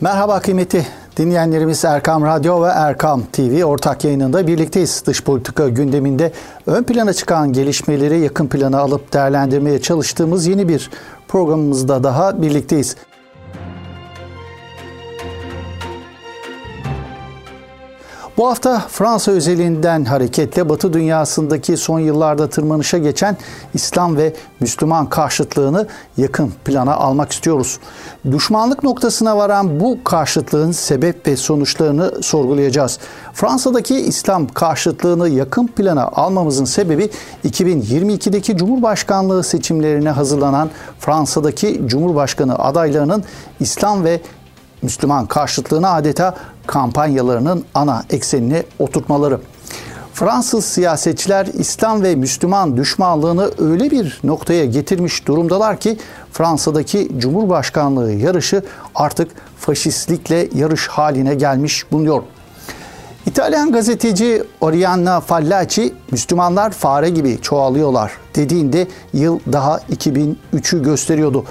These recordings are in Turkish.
Merhaba kıymetli dinleyenlerimiz Erkam Radyo ve Erkam TV ortak yayınında birlikteyiz. Dış politika gündeminde ön plana çıkan gelişmeleri yakın plana alıp değerlendirmeye çalıştığımız yeni bir programımızda daha birlikteyiz. Bu hafta Fransa özelinden hareketle Batı dünyasındaki son yıllarda tırmanışa geçen İslam ve Müslüman karşıtlığını yakın plana almak istiyoruz. Düşmanlık noktasına varan bu karşıtlığın sebep ve sonuçlarını sorgulayacağız. Fransa'daki İslam karşıtlığını yakın plana almamızın sebebi 2022'deki Cumhurbaşkanlığı seçimlerine hazırlanan Fransa'daki Cumhurbaşkanı adaylarının İslam ve Müslüman karşıtlığını adeta kampanyalarının ana eksenine oturtmaları. Fransız siyasetçiler İslam ve Müslüman düşmanlığını öyle bir noktaya getirmiş durumdalar ki Fransa'daki Cumhurbaşkanlığı yarışı artık faşistlikle yarış haline gelmiş bulunuyor. İtalyan gazeteci Oriana Fallaci, Müslümanlar fare gibi çoğalıyorlar dediğinde yıl daha 2003'ü gösteriyordu.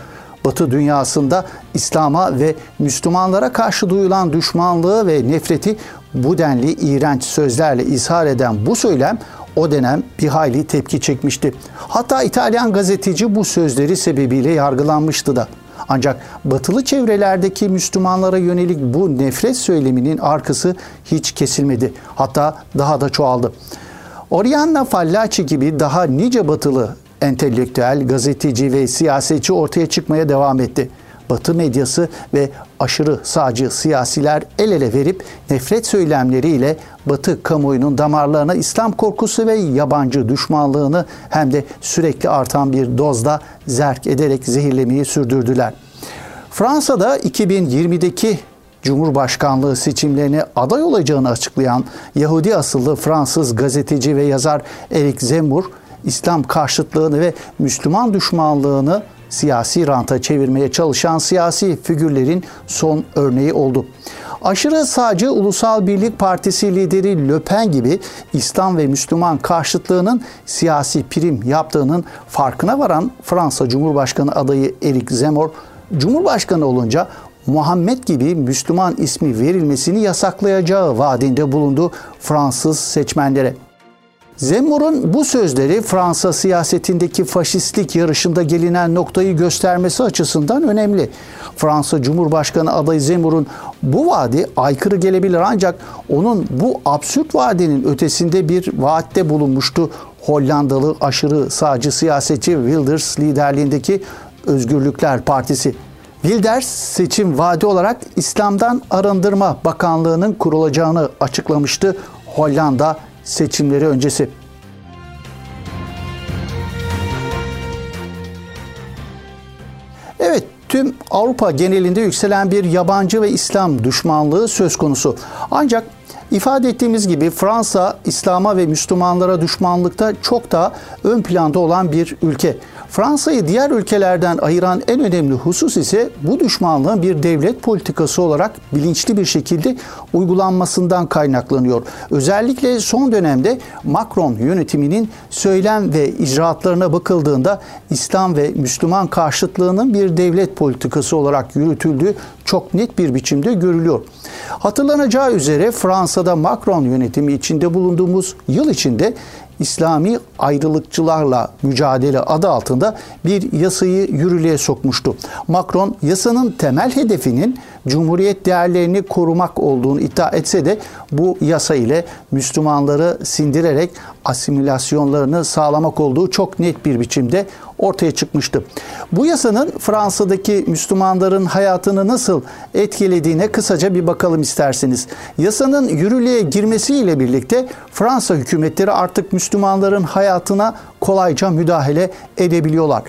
Batı dünyasında İslam'a ve Müslümanlara karşı duyulan düşmanlığı ve nefreti bu denli iğrenç sözlerle izhar eden bu söylem o dönem bir hayli tepki çekmişti. Hatta İtalyan gazeteci bu sözleri sebebiyle yargılanmıştı da. Ancak batılı çevrelerdeki Müslümanlara yönelik bu nefret söyleminin arkası hiç kesilmedi. Hatta daha da çoğaldı. Oriana Fallaci gibi daha nice batılı entelektüel, gazeteci ve siyasetçi ortaya çıkmaya devam etti. Batı medyası ve aşırı sağcı siyasiler el ele verip nefret söylemleriyle Batı kamuoyunun damarlarına İslam korkusu ve yabancı düşmanlığını hem de sürekli artan bir dozda zerk ederek zehirlemeyi sürdürdüler. Fransa'da 2020'deki Cumhurbaşkanlığı seçimlerine aday olacağını açıklayan Yahudi asıllı Fransız gazeteci ve yazar Eric Zemmour İslam karşıtlığını ve Müslüman düşmanlığını siyasi ranta çevirmeye çalışan siyasi figürlerin son örneği oldu. Aşırı sağcı Ulusal Birlik Partisi lideri Le Pen gibi İslam ve Müslüman karşıtlığının siyasi prim yaptığının farkına varan Fransa Cumhurbaşkanı adayı Eric Zemmour, Cumhurbaşkanı olunca Muhammed gibi Müslüman ismi verilmesini yasaklayacağı vaadinde bulundu Fransız seçmenlere. Zemmour'un bu sözleri Fransa siyasetindeki faşistlik yarışında gelinen noktayı göstermesi açısından önemli. Fransa Cumhurbaşkanı adayı Zemmour'un bu vaadi aykırı gelebilir ancak onun bu absürt vaadinin ötesinde bir vaatte bulunmuştu Hollandalı aşırı sağcı siyasetçi Wilders liderliğindeki Özgürlükler Partisi. Wilders seçim vaadi olarak İslam'dan Arındırma Bakanlığı'nın kurulacağını açıklamıştı Hollanda seçimleri öncesi. Evet, tüm Avrupa genelinde yükselen bir yabancı ve İslam düşmanlığı söz konusu. Ancak ifade ettiğimiz gibi Fransa İslam'a ve Müslümanlara düşmanlıkta çok daha ön planda olan bir ülke. Fransa'yı diğer ülkelerden ayıran en önemli husus ise bu düşmanlığın bir devlet politikası olarak bilinçli bir şekilde uygulanmasından kaynaklanıyor. Özellikle son dönemde Macron yönetiminin söylem ve icraatlarına bakıldığında İslam ve Müslüman karşıtlığının bir devlet politikası olarak yürütüldüğü çok net bir biçimde görülüyor. Hatırlanacağı üzere Fransa'da Macron yönetimi içinde bulunduğumuz yıl içinde İslami ayrılıkçılarla mücadele adı altında bir yasayı yürürlüğe sokmuştu. Macron yasanın temel hedefinin Cumhuriyet değerlerini korumak olduğunu iddia etse de bu yasa ile Müslümanları sindirerek asimilasyonlarını sağlamak olduğu çok net bir biçimde ortaya çıkmıştı. Bu yasanın Fransa'daki Müslümanların hayatını nasıl etkilediğine kısaca bir bakalım isterseniz. Yasanın yürürlüğe girmesiyle birlikte Fransa hükümetleri artık Müslümanların hayatına kolayca müdahale edebiliyorlar.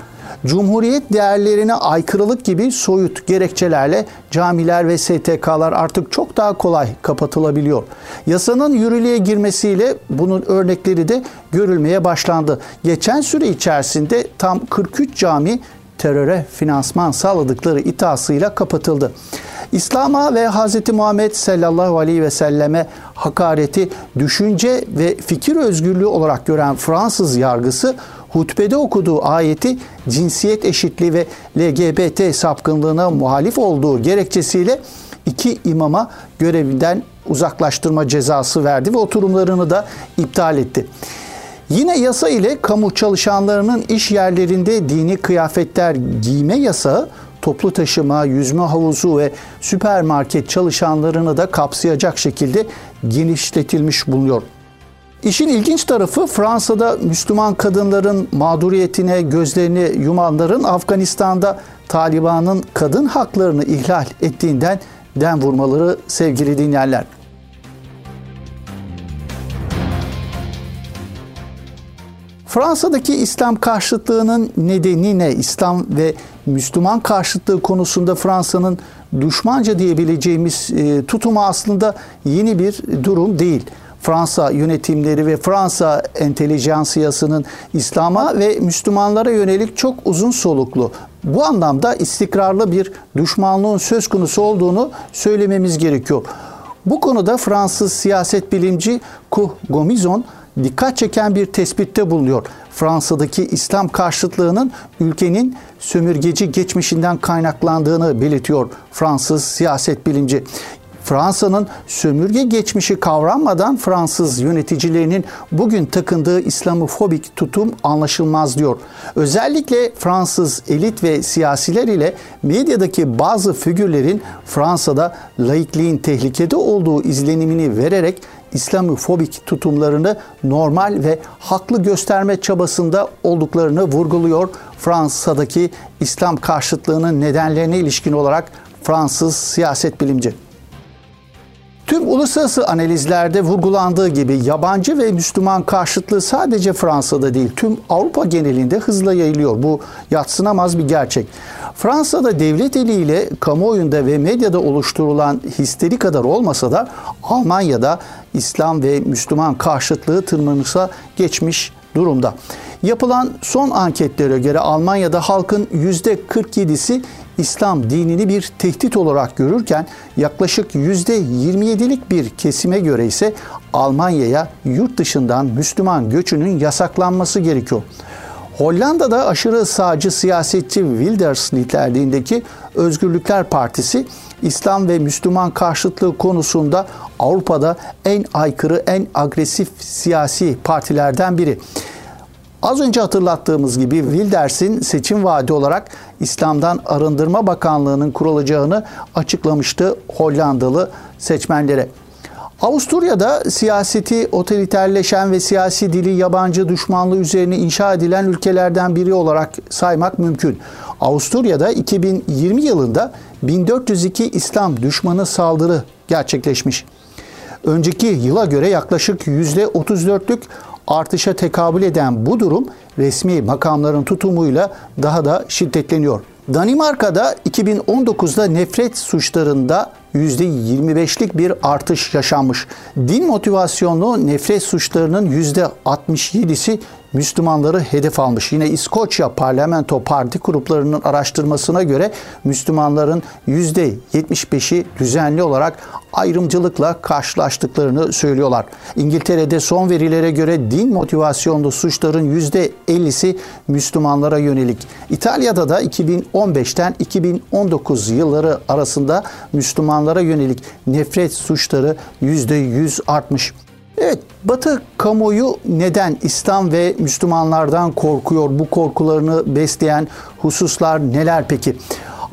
Cumhuriyet değerlerine aykırılık gibi soyut gerekçelerle camiler ve STK'lar artık çok daha kolay kapatılabiliyor. Yasanın yürürlüğe girmesiyle bunun örnekleri de görülmeye başlandı. Geçen süre içerisinde tam 43 cami teröre finansman sağladıkları iddiasıyla kapatıldı. İslam'a ve Hz. Muhammed sallallahu aleyhi ve selleme hakareti düşünce ve fikir özgürlüğü olarak gören Fransız yargısı hutbede okuduğu ayeti cinsiyet eşitliği ve LGBT sapkınlığına muhalif olduğu gerekçesiyle iki imama görevinden uzaklaştırma cezası verdi ve oturumlarını da iptal etti. Yine yasa ile kamu çalışanlarının iş yerlerinde dini kıyafetler giyme yasağı toplu taşıma, yüzme havuzu ve süpermarket çalışanlarını da kapsayacak şekilde genişletilmiş bulunuyor. İşin ilginç tarafı Fransa'da Müslüman kadınların mağduriyetine gözlerini yumanların Afganistan'da Taliban'ın kadın haklarını ihlal ettiğinden den vurmaları sevgili dinleyenler. Fransa'daki İslam karşıtlığının nedeni ne? İslam ve Müslüman karşıtlığı konusunda Fransa'nın düşmanca diyebileceğimiz e, tutumu aslında yeni bir durum değil. Fransa yönetimleri ve Fransa entelijansiyasının İslam'a ve Müslümanlara yönelik çok uzun soluklu, bu anlamda istikrarlı bir düşmanlığın söz konusu olduğunu söylememiz gerekiyor. Bu konuda Fransız siyaset bilimci Kuh Gomizon dikkat çeken bir tespitte bulunuyor. Fransa'daki İslam karşıtlığının ülkenin sömürgeci geçmişinden kaynaklandığını belirtiyor Fransız siyaset bilimci. Fransa'nın sömürge geçmişi kavranmadan Fransız yöneticilerinin bugün takındığı İslamofobik tutum anlaşılmaz diyor. Özellikle Fransız elit ve siyasiler ile medyadaki bazı figürlerin Fransa'da laikliğin tehlikede olduğu izlenimini vererek İslamofobik tutumlarını normal ve haklı gösterme çabasında olduklarını vurguluyor. Fransa'daki İslam karşıtlığının nedenlerine ilişkin olarak Fransız siyaset bilimci. Tüm uluslararası analizlerde vurgulandığı gibi yabancı ve Müslüman karşıtlığı sadece Fransa'da değil tüm Avrupa genelinde hızla yayılıyor. Bu yatsınamaz bir gerçek. Fransa'da devlet eliyle kamuoyunda ve medyada oluşturulan histeri kadar olmasa da Almanya'da İslam ve Müslüman karşıtlığı tırmanışa geçmiş durumda. Yapılan son anketlere göre Almanya'da halkın %47'si İslam dinini bir tehdit olarak görürken yaklaşık %27'lik bir kesime göre ise Almanya'ya yurt dışından Müslüman göçünün yasaklanması gerekiyor. Hollanda'da aşırı sağcı siyasetçi Wilders liderliğindeki Özgürlükler Partisi İslam ve Müslüman karşıtlığı konusunda Avrupa'da en aykırı, en agresif siyasi partilerden biri. Az önce hatırlattığımız gibi Wilders'in seçim vaadi olarak İslam'dan Arındırma Bakanlığı'nın kurulacağını açıklamıştı Hollandalı seçmenlere. Avusturya'da siyaseti otoriterleşen ve siyasi dili yabancı düşmanlığı üzerine inşa edilen ülkelerden biri olarak saymak mümkün. Avusturya'da 2020 yılında 1402 İslam düşmanı saldırı gerçekleşmiş. Önceki yıla göre yaklaşık %34'lük artışa tekabül eden bu durum resmi makamların tutumuyla daha da şiddetleniyor. Danimarka'da 2019'da nefret suçlarında %25'lik bir artış yaşanmış. Din motivasyonlu nefret suçlarının %67'si Müslümanları hedef almış. Yine İskoçya parlamento parti gruplarının araştırmasına göre Müslümanların %75'i düzenli olarak ayrımcılıkla karşılaştıklarını söylüyorlar. İngiltere'de son verilere göre din motivasyonlu suçların %50'si Müslümanlara yönelik. İtalya'da da 2015'ten 2019 yılları arasında Müslümanlara yönelik nefret suçları %100 artmış. Evet, Batı kamuoyu neden İslam ve Müslümanlardan korkuyor? Bu korkularını besleyen hususlar neler peki?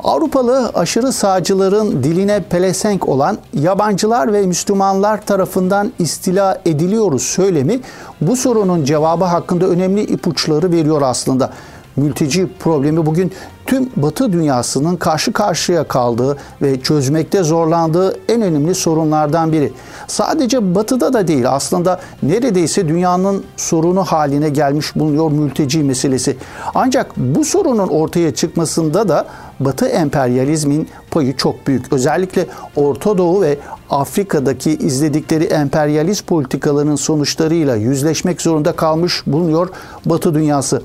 Avrupalı aşırı sağcıların diline pelesenk olan yabancılar ve Müslümanlar tarafından istila ediliyoruz söylemi bu sorunun cevabı hakkında önemli ipuçları veriyor aslında mülteci problemi bugün tüm Batı dünyasının karşı karşıya kaldığı ve çözmekte zorlandığı en önemli sorunlardan biri. Sadece Batı'da da değil aslında neredeyse dünyanın sorunu haline gelmiş bulunuyor mülteci meselesi. Ancak bu sorunun ortaya çıkmasında da Batı emperyalizmin payı çok büyük. Özellikle Orta Doğu ve Afrika'daki izledikleri emperyalist politikaların sonuçlarıyla yüzleşmek zorunda kalmış bulunuyor Batı dünyası.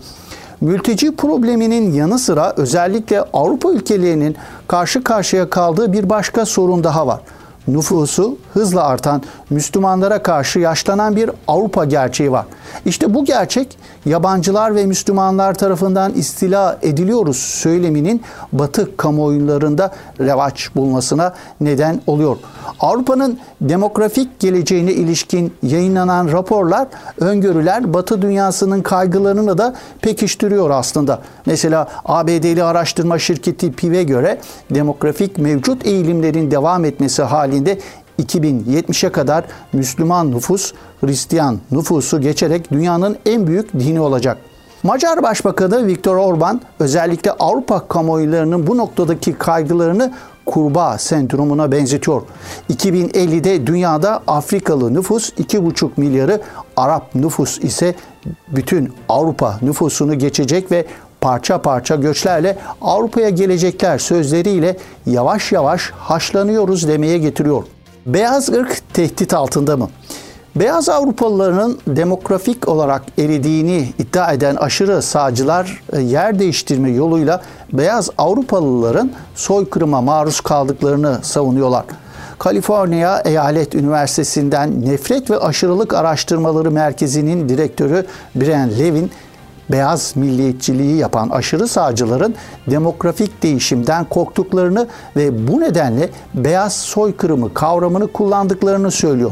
Mülteci probleminin yanı sıra özellikle Avrupa ülkelerinin karşı karşıya kaldığı bir başka sorun daha var. Nüfusu hızla artan Müslümanlara karşı yaşlanan bir Avrupa gerçeği var. İşte bu gerçek yabancılar ve Müslümanlar tarafından istila ediliyoruz söyleminin Batı kamuoylarında revaç bulmasına neden oluyor. Avrupa'nın demografik geleceğine ilişkin yayınlanan raporlar, öngörüler Batı dünyasının kaygılarını da pekiştiriyor aslında. Mesela ABD'li araştırma şirketi PIV'e göre demografik mevcut eğilimlerin devam etmesi halinde 2070'e kadar Müslüman nüfus Hristiyan nüfusu geçerek dünyanın en büyük dini olacak. Macar Başbakanı Viktor Orban özellikle Avrupa kamuoylarının bu noktadaki kaygılarını kurbağa sendromuna benzetiyor. 2050'de dünyada Afrikalı nüfus 2,5 milyarı, Arap nüfus ise bütün Avrupa nüfusunu geçecek ve parça parça göçlerle Avrupa'ya gelecekler sözleriyle yavaş yavaş haşlanıyoruz demeye getiriyor. Beyaz ırk tehdit altında mı? Beyaz Avrupalıların demografik olarak eridiğini iddia eden aşırı sağcılar e, yer değiştirme yoluyla beyaz Avrupalıların soykırıma maruz kaldıklarını savunuyorlar. Kaliforniya Eyalet Üniversitesi'nden Nefret ve Aşırılık Araştırmaları Merkezi'nin direktörü Brian Levin, beyaz milliyetçiliği yapan aşırı sağcıların demografik değişimden korktuklarını ve bu nedenle beyaz soykırımı kavramını kullandıklarını söylüyor.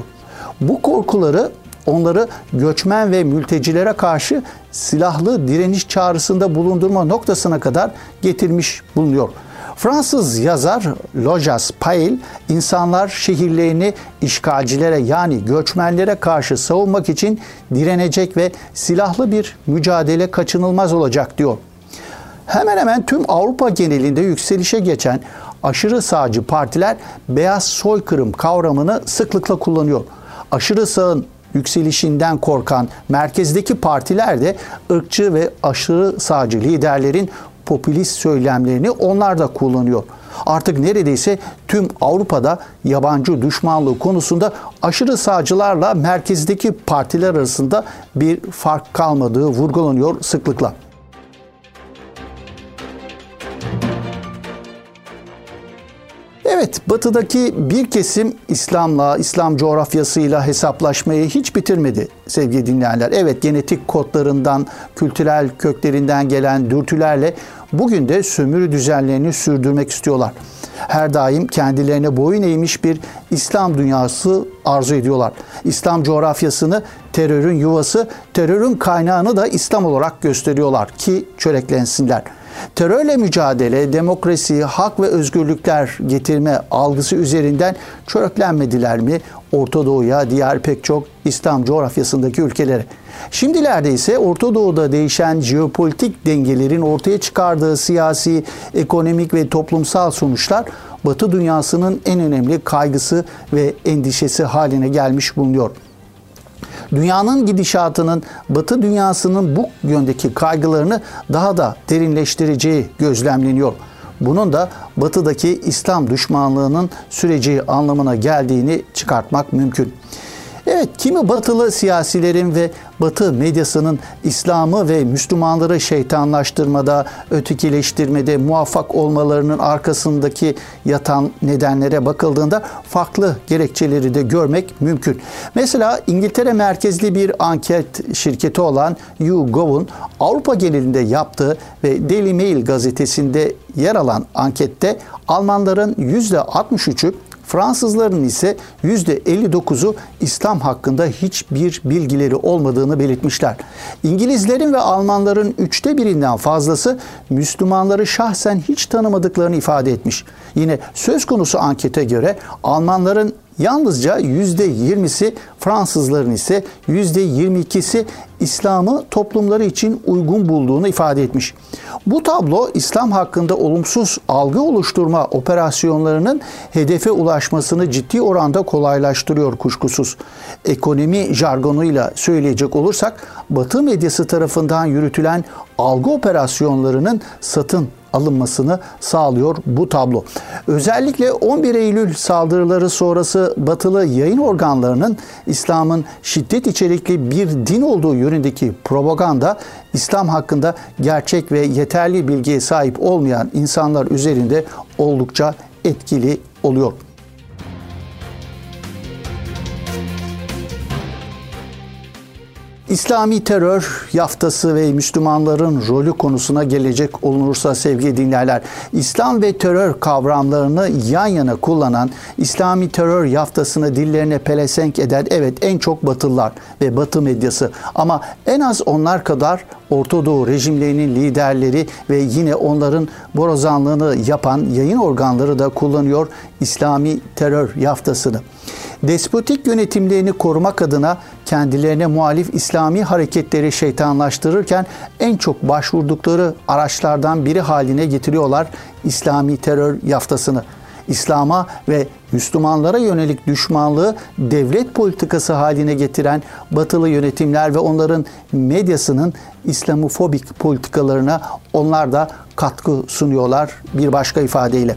Bu korkuları onları göçmen ve mültecilere karşı silahlı direniş çağrısında bulundurma noktasına kadar getirmiş bulunuyor. Fransız yazar Lojas Pail, insanlar şehirlerini işgalcilere yani göçmenlere karşı savunmak için direnecek ve silahlı bir mücadele kaçınılmaz olacak diyor. Hemen hemen tüm Avrupa genelinde yükselişe geçen aşırı sağcı partiler beyaz soykırım kavramını sıklıkla kullanıyor. Aşırı sağın yükselişinden korkan merkezdeki partiler de ırkçı ve aşırı sağcı liderlerin popülist söylemlerini onlar da kullanıyor. Artık neredeyse tüm Avrupa'da yabancı düşmanlığı konusunda aşırı sağcılarla merkezdeki partiler arasında bir fark kalmadığı vurgulanıyor sıklıkla. Evet, batıdaki bir kesim İslam'la, İslam coğrafyasıyla hesaplaşmayı hiç bitirmedi sevgili dinleyenler. Evet, genetik kodlarından, kültürel köklerinden gelen dürtülerle bugün de sömürü düzenlerini sürdürmek istiyorlar. Her daim kendilerine boyun eğmiş bir İslam dünyası arzu ediyorlar. İslam coğrafyasını terörün yuvası, terörün kaynağını da İslam olarak gösteriyorlar ki çöreklensinler.'' Terörle mücadele, demokrasi, hak ve özgürlükler getirme algısı üzerinden çöreklenmediler mi Orta Doğu'ya, diğer pek çok İslam coğrafyasındaki ülkelere? Şimdilerde ise Orta Doğu'da değişen jeopolitik dengelerin ortaya çıkardığı siyasi, ekonomik ve toplumsal sonuçlar Batı dünyasının en önemli kaygısı ve endişesi haline gelmiş bulunuyor dünyanın gidişatının Batı dünyasının bu yöndeki kaygılarını daha da derinleştireceği gözlemleniyor. Bunun da batıdaki İslam düşmanlığının süreci anlamına geldiğini çıkartmak mümkün. Evet, kimi batılı siyasilerin ve batı medyasının İslam'ı ve Müslümanları şeytanlaştırmada, ötekileştirmede muvaffak olmalarının arkasındaki yatan nedenlere bakıldığında farklı gerekçeleri de görmek mümkün. Mesela İngiltere merkezli bir anket şirketi olan YouGov'un Avrupa genelinde yaptığı ve Daily Mail gazetesinde yer alan ankette Almanların %63'ü Fransızların ise %59'u İslam hakkında hiçbir bilgileri olmadığını belirtmişler. İngilizlerin ve Almanların üçte birinden fazlası Müslümanları şahsen hiç tanımadıklarını ifade etmiş. Yine söz konusu ankete göre Almanların Yalnızca %20'si Fransızların ise %22'si İslam'ı toplumları için uygun bulduğunu ifade etmiş. Bu tablo İslam hakkında olumsuz algı oluşturma operasyonlarının hedefe ulaşmasını ciddi oranda kolaylaştırıyor kuşkusuz. Ekonomi jargonuyla söyleyecek olursak Batı medyası tarafından yürütülen algı operasyonlarının satın alınmasını sağlıyor bu tablo. Özellikle 11 Eylül saldırıları sonrası batılı yayın organlarının İslam'ın şiddet içerikli bir din olduğu yönündeki propaganda İslam hakkında gerçek ve yeterli bilgiye sahip olmayan insanlar üzerinde oldukça etkili oluyor. İslami terör yaftası ve Müslümanların rolü konusuna gelecek olunursa sevgili dinleyenler, İslam ve terör kavramlarını yan yana kullanan İslami terör yaftasını dillerine pelesenk eden evet en çok Batılılar ve Batı medyası. Ama en az onlar kadar Orta Doğu rejimlerinin liderleri ve yine onların borazanlığını yapan yayın organları da kullanıyor İslami terör yaftasını despotik yönetimlerini korumak adına kendilerine muhalif İslami hareketleri şeytanlaştırırken en çok başvurdukları araçlardan biri haline getiriyorlar İslami terör yaftasını. İslam'a ve Müslümanlara yönelik düşmanlığı devlet politikası haline getiren batılı yönetimler ve onların medyasının İslamofobik politikalarına onlar da katkı sunuyorlar bir başka ifadeyle.